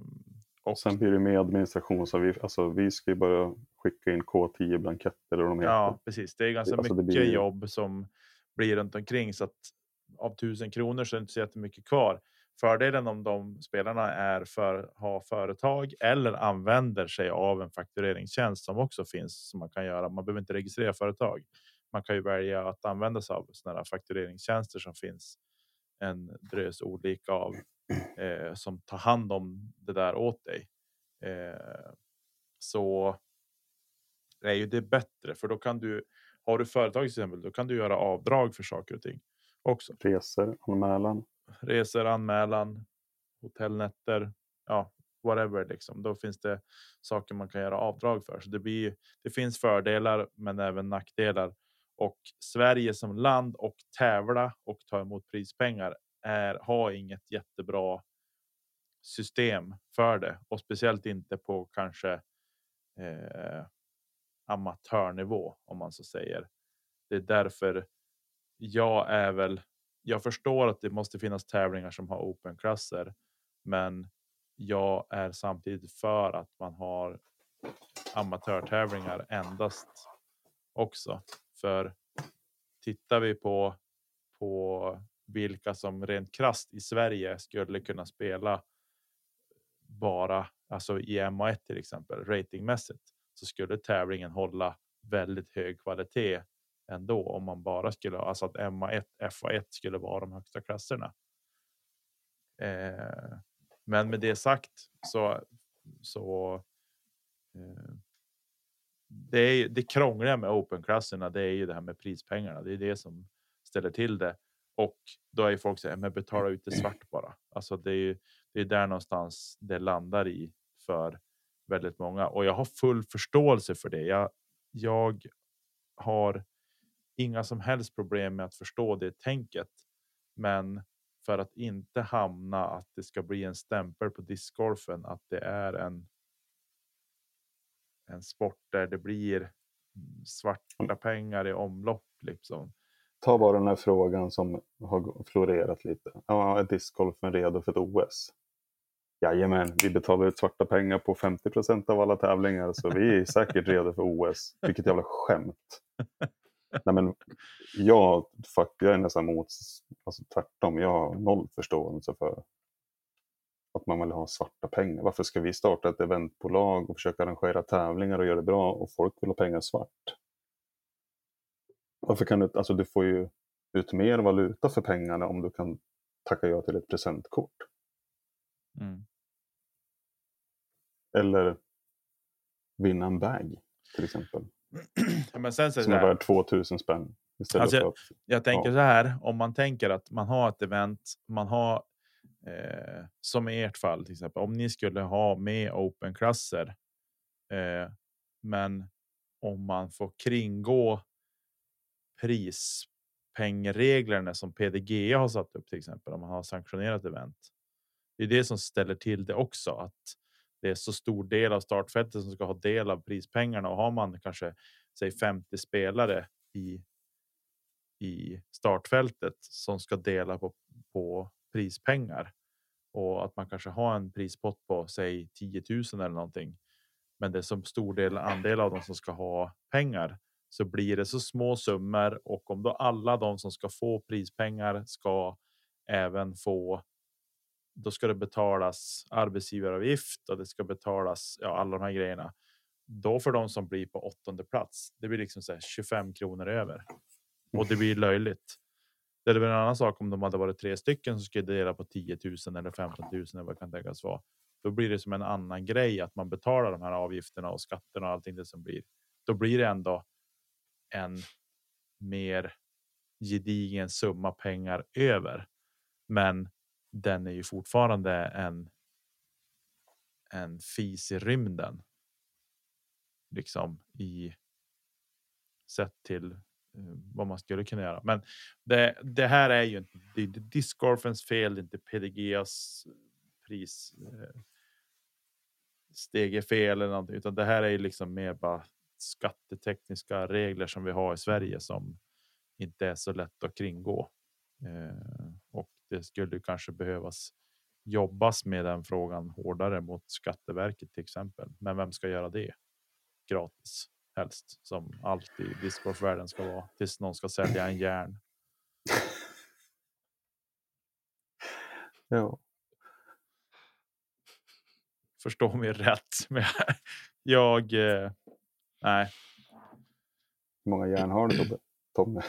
och sen blir det med administrationsavgift. Alltså vi ska ju bara skicka in K10 blanketter och de heter. Ja, precis. Det är ganska alltså, mycket blir... jobb som blir runt omkring så att av tusen kronor så är det inte så jättemycket kvar. Fördelen om de spelarna är för ha företag eller använder sig av en faktureringstjänst som också finns som man kan göra. Man behöver inte registrera företag. Man kan ju välja att använda sig av sådana faktureringstjänster som finns en drös olika av eh, som tar hand om det där åt dig. Eh, så är ju det bättre för då kan du har du företag till exempel, då kan du göra avdrag för saker och ting också. Resor, anmälan. Resor, anmälan, hotellnätter, ja, whatever liksom. Då finns det saker man kan göra avdrag för. Så det blir. Det finns fördelar, men även nackdelar och Sverige som land och tävla och ta emot prispengar är har inget jättebra system för det och speciellt inte på kanske eh, amatörnivå om man så säger. Det är därför jag är väl. Jag förstår att det måste finnas tävlingar som har open klasser, men jag är samtidigt för att man har amatörtävlingar endast också. För tittar vi på på vilka som rent krast i Sverige skulle kunna spela bara alltså i MA1 till exempel ratingmässigt så skulle tävlingen hålla väldigt hög kvalitet ändå om man bara skulle ha alltså att MA1 FA1 skulle vara de högsta klasserna. Eh, men med det sagt så så. Eh, det är det krångliga med open klasserna. Det är ju det här med prispengarna. Det är det som ställer till det och då är folk säger men betala ut det svart bara. Alltså det är ju det är där någonstans det landar i för väldigt många och jag har full förståelse för det. Jag, jag har inga som helst problem med att förstå det tänket. Men för att inte hamna att det ska bli en stämpel på discgolfen att det är en. En sport där det blir svarta pengar i omlopp liksom ta bara den här frågan som har florerat lite. Ja, är discgolfen redo för ett OS? Jajamän, vi betalar ut svarta pengar på 50 procent av alla tävlingar så vi är säkert redo för OS. Vilket jävla skämt. Nej, men jag, fuck, jag är nästan mot, alltså tvärtom, jag har noll förståelse för att man vill ha svarta pengar. Varför ska vi starta ett eventbolag och försöka arrangera tävlingar och göra det bra och folk vill ha pengar svart? Varför kan du, alltså du får ju ut mer valuta för pengarna om du kan tacka ja till ett presentkort. Mm. Eller vinna en bag till exempel. Men sen så som är värd 2000 spänn. Alltså jag, att, jag tänker ja. så här om man tänker att man har ett event, man har eh, som i ert fall till exempel om ni skulle ha med open klasser. Eh, men om man får kringgå prispengreglerna som PDG har satt upp till exempel om man har sanktionerat event. Det är det som ställer till det också att det är så stor del av startfältet som ska ha del av prispengarna och har man kanske säg 50 spelare i. I startfältet som ska dela på, på prispengar och att man kanske har en prispott på säg 10 000 eller någonting. Men det är som stor del andel av dem som ska ha pengar så blir det så små summor och om då alla de som ska få prispengar ska även få. Då ska det betalas arbetsgivaravgift och det ska betalas ja, alla de här grejerna. Då för de som blir på åttonde plats. Det blir liksom så 25 kronor över och det blir löjligt. Det är väl en annan sak om de hade varit tre stycken som skulle dela på 10 000 eller 15 000 eller vad kan tänkas vara. Då blir det som en annan grej att man betalar de här avgifterna och skatterna och allting det som blir då blir det ändå en mer gedigen summa pengar över. Men den är ju fortfarande en. En fis i rymden. Liksom i. Sett till eh, vad man skulle kunna göra. Men det, det här är ju inte det är discgolfens fel, det är inte PDGs eh, pris. Eh, steg fel eller någonting, utan det här är ju liksom mer bara skattetekniska regler som vi har i Sverige som inte är så lätt att kringgå. Eh, och det skulle kanske behövas jobbas med den frågan hårdare mot Skatteverket till exempel. Men vem ska göra det? Gratis helst som allt i discgolfvärlden ska vara tills någon ska sälja en järn. Ja. Förstå mig rätt. Men jag. Eh, nej, Hur många järn har du? Tommy?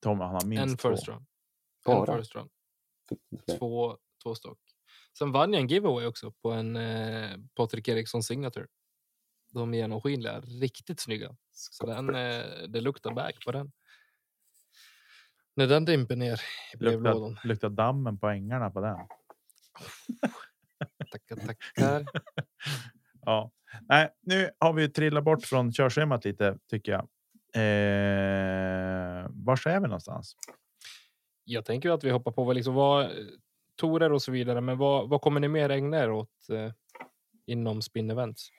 Tom, han har minst En två. first round. En Bara? first round. Fler? Två, två stock. Sen vann jag en giveaway också på en eh, Patrik Eriksson signature. De är genomskinliga, riktigt snygga. Så den, eh, det luktar back på den. När den dimper ner i brevlådan. Luktar, luktar dammen på ängarna på den. Tackar, tackar. Ja, nej, nu har vi trillat bort från körschemat lite tycker jag. Eh, var är vi någonstans? Jag tänker att vi hoppar på vad liksom vad torer och så vidare. Men vad, vad kommer ni mer ägna er åt eh, inom spin events?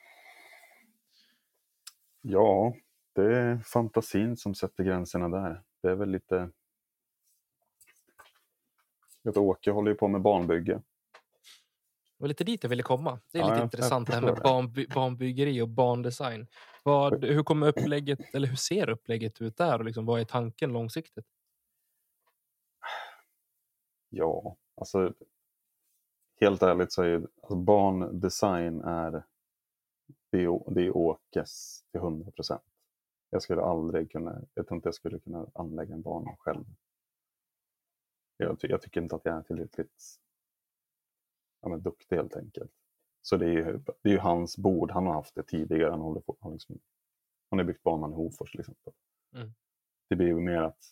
Ja, det är fantasin som sätter gränserna där. Det är väl lite... Jag vet, Åke håller ju på med banbygge. Det var lite dit jag ville komma. Det är Ja, lite jag- intressant det här med förstår banby, banbyggeri och bandesign. Vad, hur kommer upplägget eller hur ser upplägget ut där och liksom, vad är tanken långsiktigt? Ja, alltså helt ärligt så är ju alltså, bandesign är det, är det är Åkes till 100 procent. Jag skulle aldrig kunna, jag tror inte jag skulle kunna anlägga en bana själv. Jag, jag tycker inte att jag är tillräckligt ja, men duktig helt enkelt. Så det är, ju, det är ju hans bord, han har haft det tidigare. Han, håller på, han, liksom, han har byggt banan i Hofors till exempel. Mm. Det blir ju mer att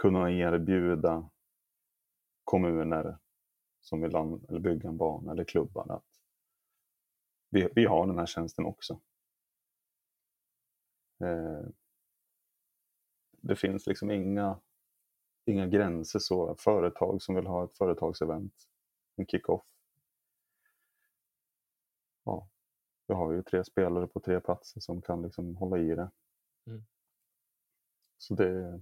kunna erbjuda kommuner som vill an, eller bygga en bana eller klubbar att vi, vi har den här tjänsten också. Eh, det finns liksom inga, inga gränser så. Företag som vill ha ett företagsevent, en kick-off. Ja, vi har ju tre spelare på tre platser som kan liksom hålla i det. Mm. Så det...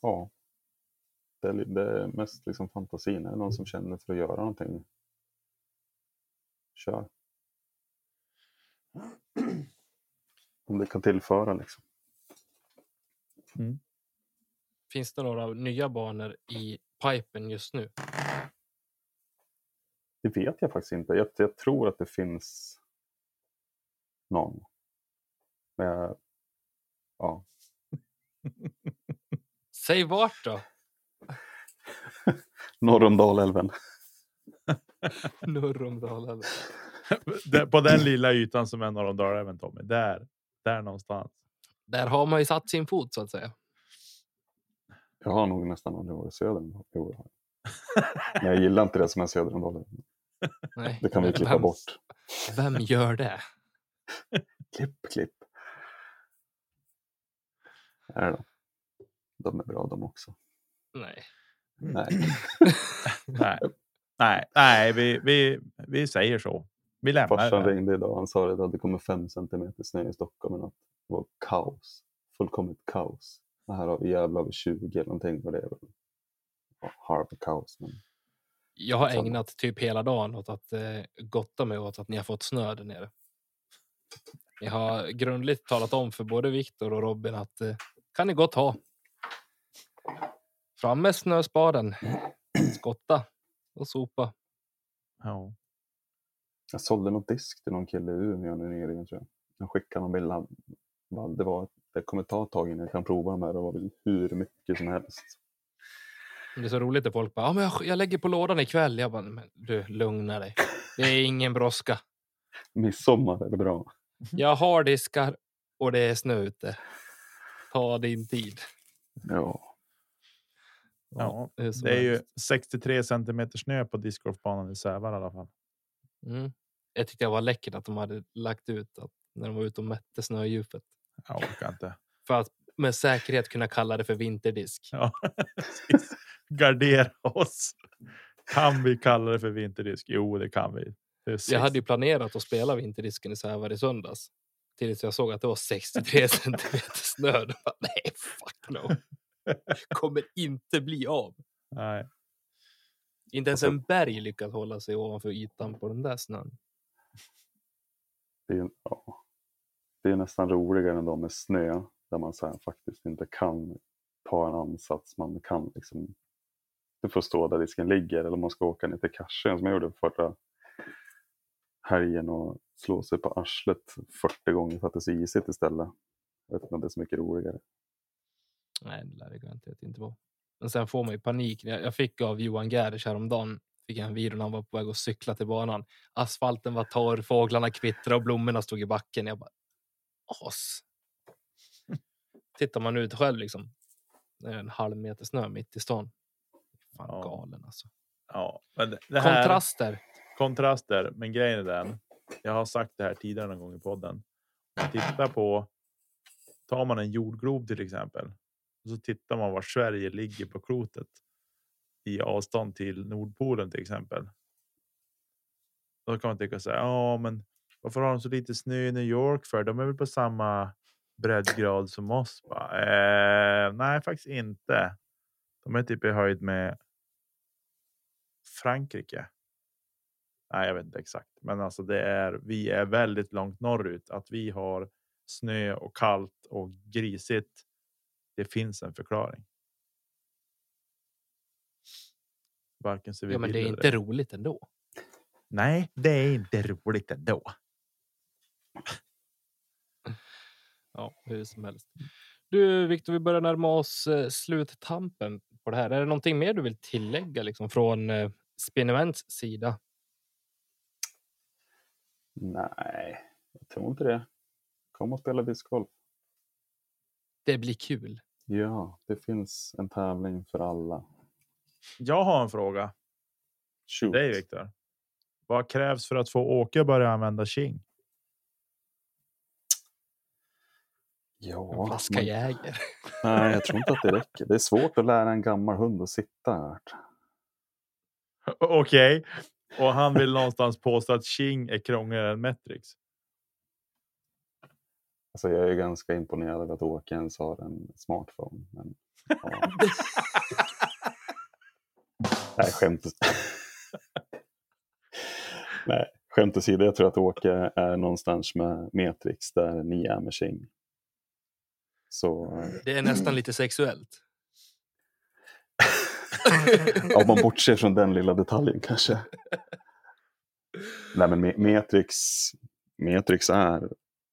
Ja. Det är, det är mest liksom fantasin. Är det någon som känner för att göra någonting? Kör. Om det kan tillföra liksom. Finns det några nya banor i pipen just nu? Det vet jag faktiskt inte. Jag, jag tror att det finns någon. Men jag, ja. Säg vart då? Norr om Dalälven. Norr om Dalälven. På den lilla ytan som är norr om Dalälven Tommy. Där, där någonstans. Där har man ju satt sin fot så att säga. Jag har nog nästan aldrig varit söder om jo, jag. Men jag gillar inte det som är söder om Dalälven. Nej. Det kan vi klippa vem, bort. Vem gör det? Klipp, klipp. Nej då. De är bra de också. Nej. Nej. Nej, nej, nej vi, vi, vi säger så. Vi lämnar Farsan det. ringde idag. Han sa att det hade kommit fem centimeter snö i Stockholm. Men att det var kaos. Fullkomligt kaos. Det här har vi jävlar över 20 eller någonting. Och det är väl halv kaos. Men Jag har ägnat typ hela dagen åt att eh, gotta mig åt att ni har fått snö där nere. Jag har grundligt talat om för både Viktor och Robin att eh, kan ni gott ha. Fram med snöspaden, skotta och sopa. Ja. jag sålde något disk till någon kille i Umeå nu nyligen tror jag. Jag skickade någon bild. Han, det, var, det kommer ta ett tag innan jag kan prova de här. Det väl hur mycket som helst. Det är så roligt när folk bara, ja, men jag, jag lägger på lådan ikväll. Jag bara, men du lugna dig. Det är ingen brådska. Midsommar är det bra. Jag har diskar och det är snö ute. Ta din tid. Ja. Ja, hur som Det är ju helst. 63 centimeter snö på discgolfbanan i Sävar i alla fall. Mm. Jag tyckte det var läckert att de hade lagt ut att när de var ute och mätte snödjupet. Jag orkar inte. För att med säkerhet kunna kalla det för vinterdisk. Ja. Gardera oss. Kan vi kalla det för vinterdisk? Jo, det kan vi. Det Jag hade ju planerat att spela vinterdisken i Sävar i söndags. Tills jag såg att det var 63 centimeter snö. Bara, Nej, fuck no. Kommer inte bli av. Nej. Inte ens en berg lyckas hålla sig ovanför ytan på den där snön. Det är, ja det är nästan roligare än de med snö. Där man så här faktiskt inte kan ta en ansats. Man kan liksom du får stå där disken ligger. Eller om man ska åka ner till Karsön som jag gjorde förra helgen och slå sig på arslet 40 gånger för att det är så isigt istället. Jag vet inte om det är så mycket roligare. Nej, det lär det garanterat inte vara. Men sen får man ju panik. Jag jag fick av Johan Gerders häromdagen. Fick jag en video när han var på väg att cykla till banan. Asfalten var torr, fåglarna kvittrade och blommorna stod i backen. Jag bara as. Tittar man ut själv liksom. Det är en halv meter snö mitt i stan. Fan Ja. galen alltså. Ja, det det här, Kontraster. kontraster. Men grejen är den. Jag har sagt det här tidigare någon gång i podden. Man tittar på. Tar man en jordglob till exempel. Och så tittar man var Sverige ligger på klotet. I avstånd till Nordpolen till exempel. Då kan man tycka så här. Ja, men varför har de så lite snö i New York för? De är väl på samma breddgrad som oss? Eh, nej, faktiskt inte. De är typ i höjd med Frankrike. Nej, jag vet inte exakt, men alltså det är. Vi är väldigt långt norrut. Att vi har snö och kallt och grisigt. Det finns en förklaring. Varken så vi Ja, men det är inte ej. roligt ändå. Nej, det är inte roligt ändå. Ja, hur som helst. Du Viktor, vi börjar närma oss eh, sluttampen på det här. Är det någonting mer du vill tillägga liksom från eh, Spinnements sida? Nej, jag tror inte det. Kom och spela discgolf. Det blir kul. Ja, det finns en tävling för alla. Jag har en fråga. Shoot. Dig Viktor. Vad krävs för att få Åke börja använda King? Ja, En flaska man- Jäger. Nej, jag tror inte att det räcker. Det är svårt att lära en gammal hund att sitta. Okej, och han vill någonstans påstå att King är krångligare än Metrix. Alltså, jag är ganska imponerad över att Åke ens har en smartphone. Men, ja. Nej, skämt Nej, skämt åsido. Jag tror att Åke är någonstans med Metrix där ni är med King. Så eh, Det är nästan lite sexuellt. om man bortser från den lilla detaljen kanske. Nej, men Me- Metrix, Metrix är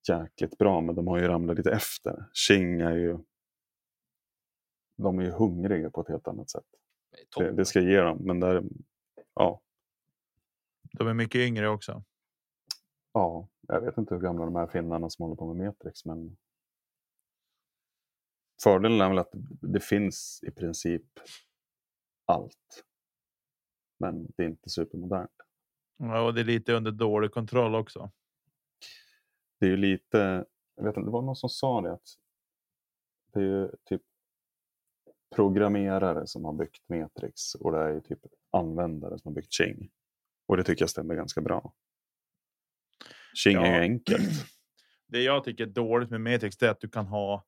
jäkligt bra, men de har ju ramlat lite efter. King är ju... De är ju hungriga på ett helt annat sätt. Det, det ska jag ge dem, men där, ja, De är mycket yngre också. ja, jag vet inte hur gamla de här finnarna som håller på med Metrix, men fördelen är väl att det finns i princip allt. Men det är inte supermodernt. Ja, och det är lite under dålig kontroll också. det är ju lite, jag vet inte, det var någon som sa det att det är ju typ programmerare som har byggt Metrix och det är ju typ användare som har byggt Ching. Och det tycker jag stämmer ganska bra. Ching är Ja. ju enkelt. Det jag tycker är dåligt med Matrix är att du kan ha.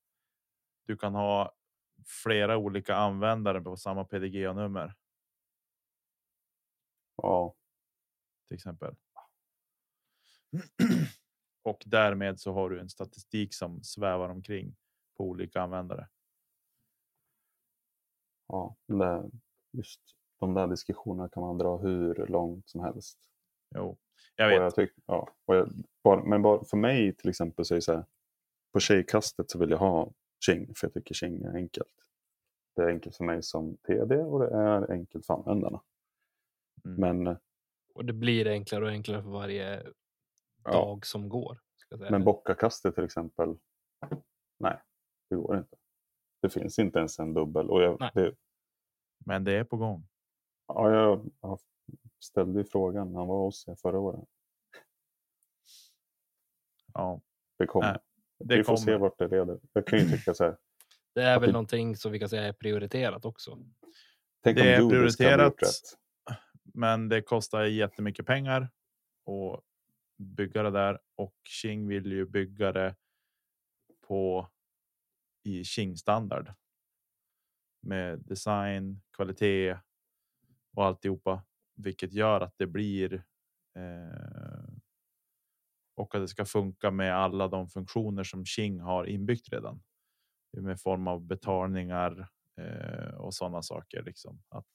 Du kan ha flera olika användare på samma PDGA nummer Ja, till exempel. Och därmed så har du en statistik som svävar omkring på olika användare. ja det, just de där diskussionerna kan man dra hur långt som helst. Jo, jag Och vet. jag tyck, ja, och jag, bara, men bara för mig till exempel så är det så här. På tjejkastet så vill jag ha Ching för jag tycker Ching är enkelt. Det är enkelt för mig som TD och det är enkelt för användarna. Mm. Men eh, Och det blir enklare och enklare för varje Ja. dag som går. Ska jag säga. Men bockakastet till exempel. Nej, det går inte. Det finns inte ens en dubbel. Och jag, det, Men det är på gång. ja, jag, jag ställde frågan. Han var hos er förra året. Ja, Det kommer. Det Vi får se kommer. vart det leder. Jag kan ju tycka så här. det är väl det- någonting som vi kan säga är prioriterat också. Tänk Det är prioriterat. rätt. men det kostar jättemycket pengar att bygga det där och Qing vill ju bygga det på i Qing standard. Med design, kvalitet och alltihopa, vilket gör att det blir eh, och att det ska funka med alla de funktioner som Qing har inbyggt redan. Med form av betalningar eh, och sådana saker. Liksom. Att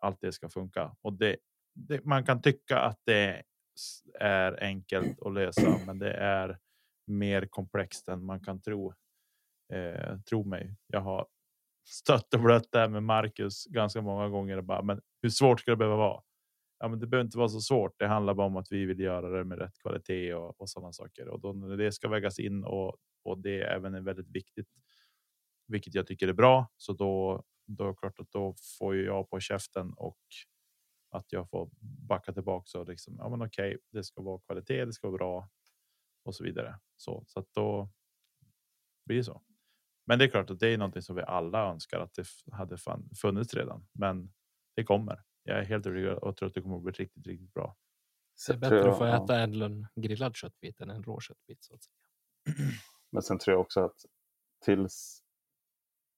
allt det ska funka. Och det, det, man kan tycka att det är enkelt att lösa, men det är mer komplext än man kan tro. Eh, tro mig, jag har stött och blött det här med Marcus ganska många gånger. Och bara, men hur svårt ska det behöva vara? Ja, men det behöver inte vara så svårt. Det handlar bara om att vi vill göra det med rätt kvalitet och, och sådana saker. Och då det ska vägas in och, och det även är väldigt viktigt, vilket jag tycker är bra. Så då, då är det klart att då får jag på käften och att jag får backa tillbaka och liksom. Ja, men okej, det ska vara kvalitet, det ska vara bra och så vidare. Så, så att då blir det så. Men det är klart att det är någonting som vi alla önskar att det hade funnits redan. Men det kommer. Jag är helt övertygad och tror att det kommer att bli riktigt, riktigt bra. Det är bättre jag- att få ja. äta en grillad köttbit än en rå köttbit. Så att säga. Men sen tror jag också att tills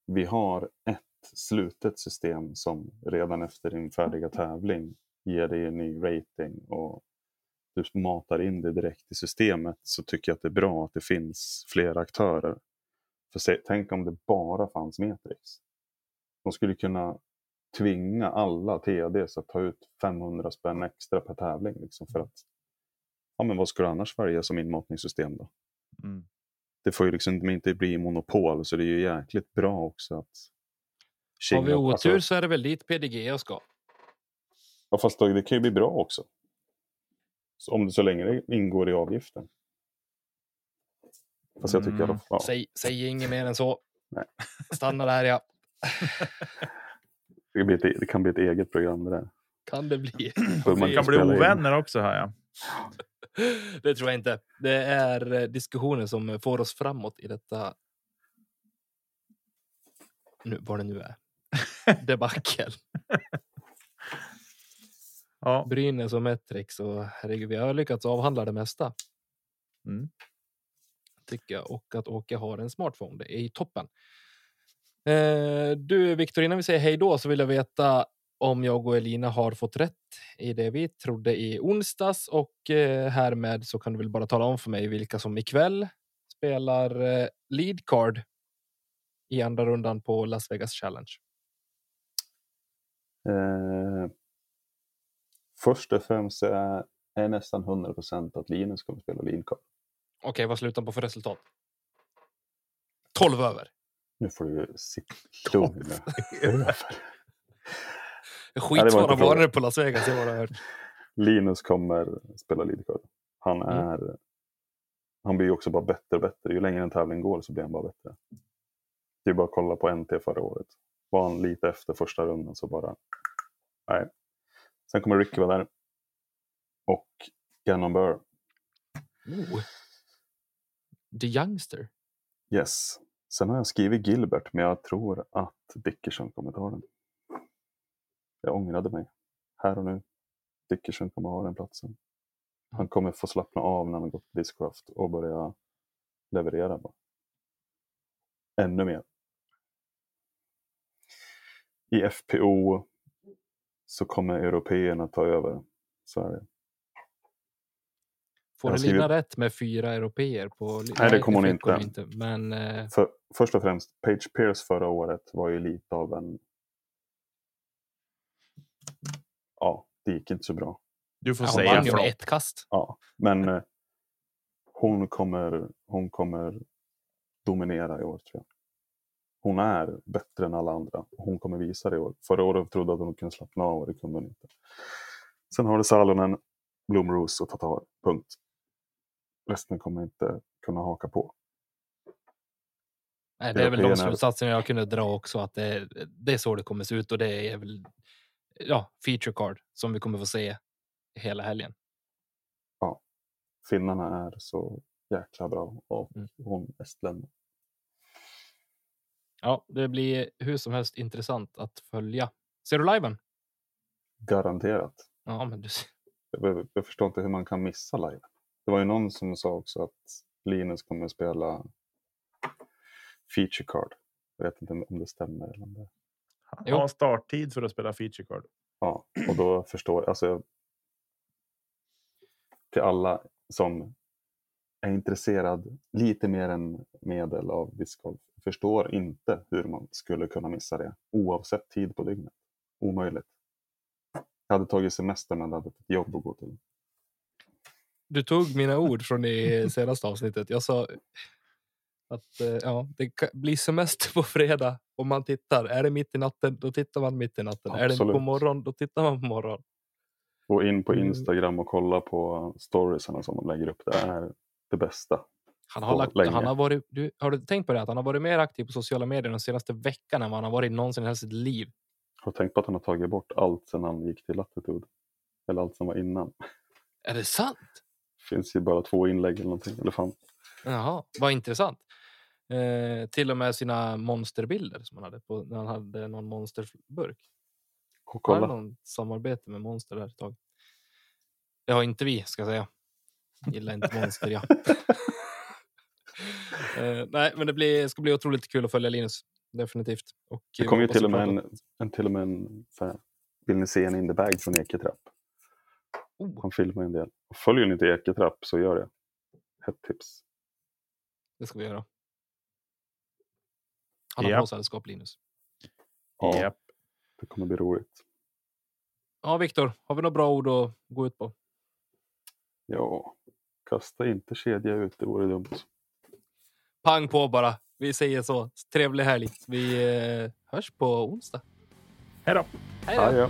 vi har ett slutet system som redan efter din färdiga tävling ger dig en ny rating och du matar in det direkt i systemet så tycker jag att det är bra att det finns flera aktörer. För se, tänk om det bara fanns Matrix. De skulle kunna tvinga alla TDs att ta ut 500 spänn extra per tävling. Liksom för att, ja men vad ska du annars välja som inmatningssystem då? Mm. det får ju liksom inte bli monopol så det är ju jäkligt bra också att Har vi Kinga- otur alltså, så är det väl dit PDG ska. ja, fast då, det kan ju bli bra också. Så om det så länge det ingår i avgiften. Fast jag tycker Mm. att ja, Säg, säg inget mer än så. Nej. Stanna där ja. det, blir ett, det kan bli ett eget program det där. Kan det bli. För man kan bli spela in. ovänner också här. Ja. Det tror jag inte. Det är eh, diskussioner som får oss framåt i detta. Nu, vad det nu är. Debacle. Ja, Brynäs och Metrix och herregud, vi har lyckats avhandla det mesta. Mm. Tycker jag och att Åke har en smartphone. Det är i toppen. Eh, du Viktor, innan vi säger hej då så vill jag veta om jag och Elina har fått rätt i det vi trodde i onsdags och eh, härmed så kan du väl bara tala om för mig vilka som ikväll spelar eh, lead card i andra rundan på Las Vegas Challenge. Eh, först och främst är, är nästan 100% att Linus kommer spela leadcard. Okej, vad slutar på för resultat? 12 över. Nu får du sitta lugn. Skitsvåra varor på Las Vegas. Har bara hört. Linus kommer spela leadcard. Han Mm. är han blir ju också bara bättre och bättre. Ju längre en tävling går så blir han bara bättre. Det är bara att kolla på NT förra året. Var han lite efter första rundan så bara... Nej. Sen kommer Ricky vara där. Och Gannon Burr. Oh. The Youngster. Yes. Sen har jag skrivit Gilbert men jag tror att Dickerson kommer ta den. Jag ångrade mig. Här och nu. Dickerson kommer ha den platsen. Han kommer få slappna av när han gått på Discraft och börja leverera. Bara. Ännu mer. I FPO så kommer européerna ta över Sverige. Får har Elina rätt med fyra europeer på? Nej, det kommer hon hon inte. Men eh, För, först och främst, Page Pierce förra året var ju lite av en... Ja, det gick inte så bra. Du får ja, hon säga vann ju ett kast. Ja, men eh, hon kommer, hon kommer dominera i år tror jag. Hon är bättre än alla andra. Hon kommer visa det i år. Förra året trodde jag att hon kunde slappna av och det kunde hon inte. Sen har du Salonen, Blomroos och Tatar. Punkt. Resten kommer inte kunna haka på. Nej, det är väl de slutsatserna jag kunde dra också att det, det är så det kommer se ut och det är väl ja, feature card som vi kommer få se hela helgen. Finnarna är så jäkla bra och Mm. hon estlänning. Ja, det blir hur som helst intressant att följa. Ser du liven? Garanterat. Ja, men du. Jag, jag förstår inte hur man kan missa live. Det var ju någon som sa också att Linus kommer att spela feature card. Jag vet inte om det stämmer. Eller om det... Han har starttid för att spela feature card. Ja, och då förstår alltså jag. Till alla som är intresserad lite mer än medel av discgolf förstår inte hur man skulle kunna missa det oavsett tid på dygnet. Omöjligt. Jag hade tagit semester men hade ett jobb att gå till. Du tog mina ord från det senaste avsnittet. Jag sa att eh, ja, det kan bli semester på fredag om man tittar. Är det mitt i natten, då tittar man mitt i natten. Är det på Absolut. morgon, då tittar man på morgon. Gå in på Mm. Instagram och kolla på storiesarna som de lägger upp. Det är det bästa. Han har, lagt, han har varit, du, har du tänkt på det? Att han har varit mer aktiv på sociala medier den senaste veckan än vad han har varit någonsin i hela sitt liv. Har du tänkt på att han har tagit bort allt sedan han gick till Latitude? Eller allt som var innan. Är det sant? Finns ju bara två inlägg eller någonting. Eller fan. Jaha, vad intressant. Eh, till och med sina monsterbilder som han hade på när han hade någon monsterburk. Och Har han kolla. någon samarbete med monster där ett tag? Det har inte vi, ska jag säga. Gillar inte monster, ja. eh, nej, men det blir, ska bli otroligt kul att följa Linus. Definitivt. Och Det vi kom ju hoppas till och med en, en, till och med en så här, vill ni se en in the bag från Eketrapp? Oh, Han filmar en del. Och följer ni inte Eketrapp så gör det. Hett tips. det ska vi göra. Han har Ja. bra sällskap, Linus. Ja, Japp. det kommer bli roligt. Ja, Viktor, har vi några bra ord att gå ut på? Ja, kasta inte kedja ut, det vore dumt. Pang på bara. Vi säger så. Trevlig helg. Vi eh, hörs på onsdag. Hej då! Hej då!